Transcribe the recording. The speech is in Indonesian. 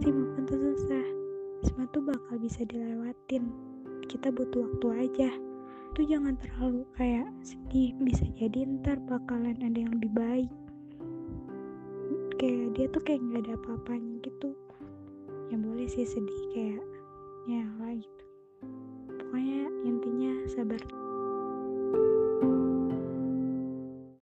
tuh susah semua tuh bakal bisa dilewatin. Kita butuh waktu aja. Tuh jangan terlalu kayak sedih. Bisa jadi ntar bakalan ada yang lebih baik. Kayak dia tuh kayak nggak ada apa-apanya gitu. Ya boleh sih sedih kayak ya lah gitu. Pokoknya intinya sabar.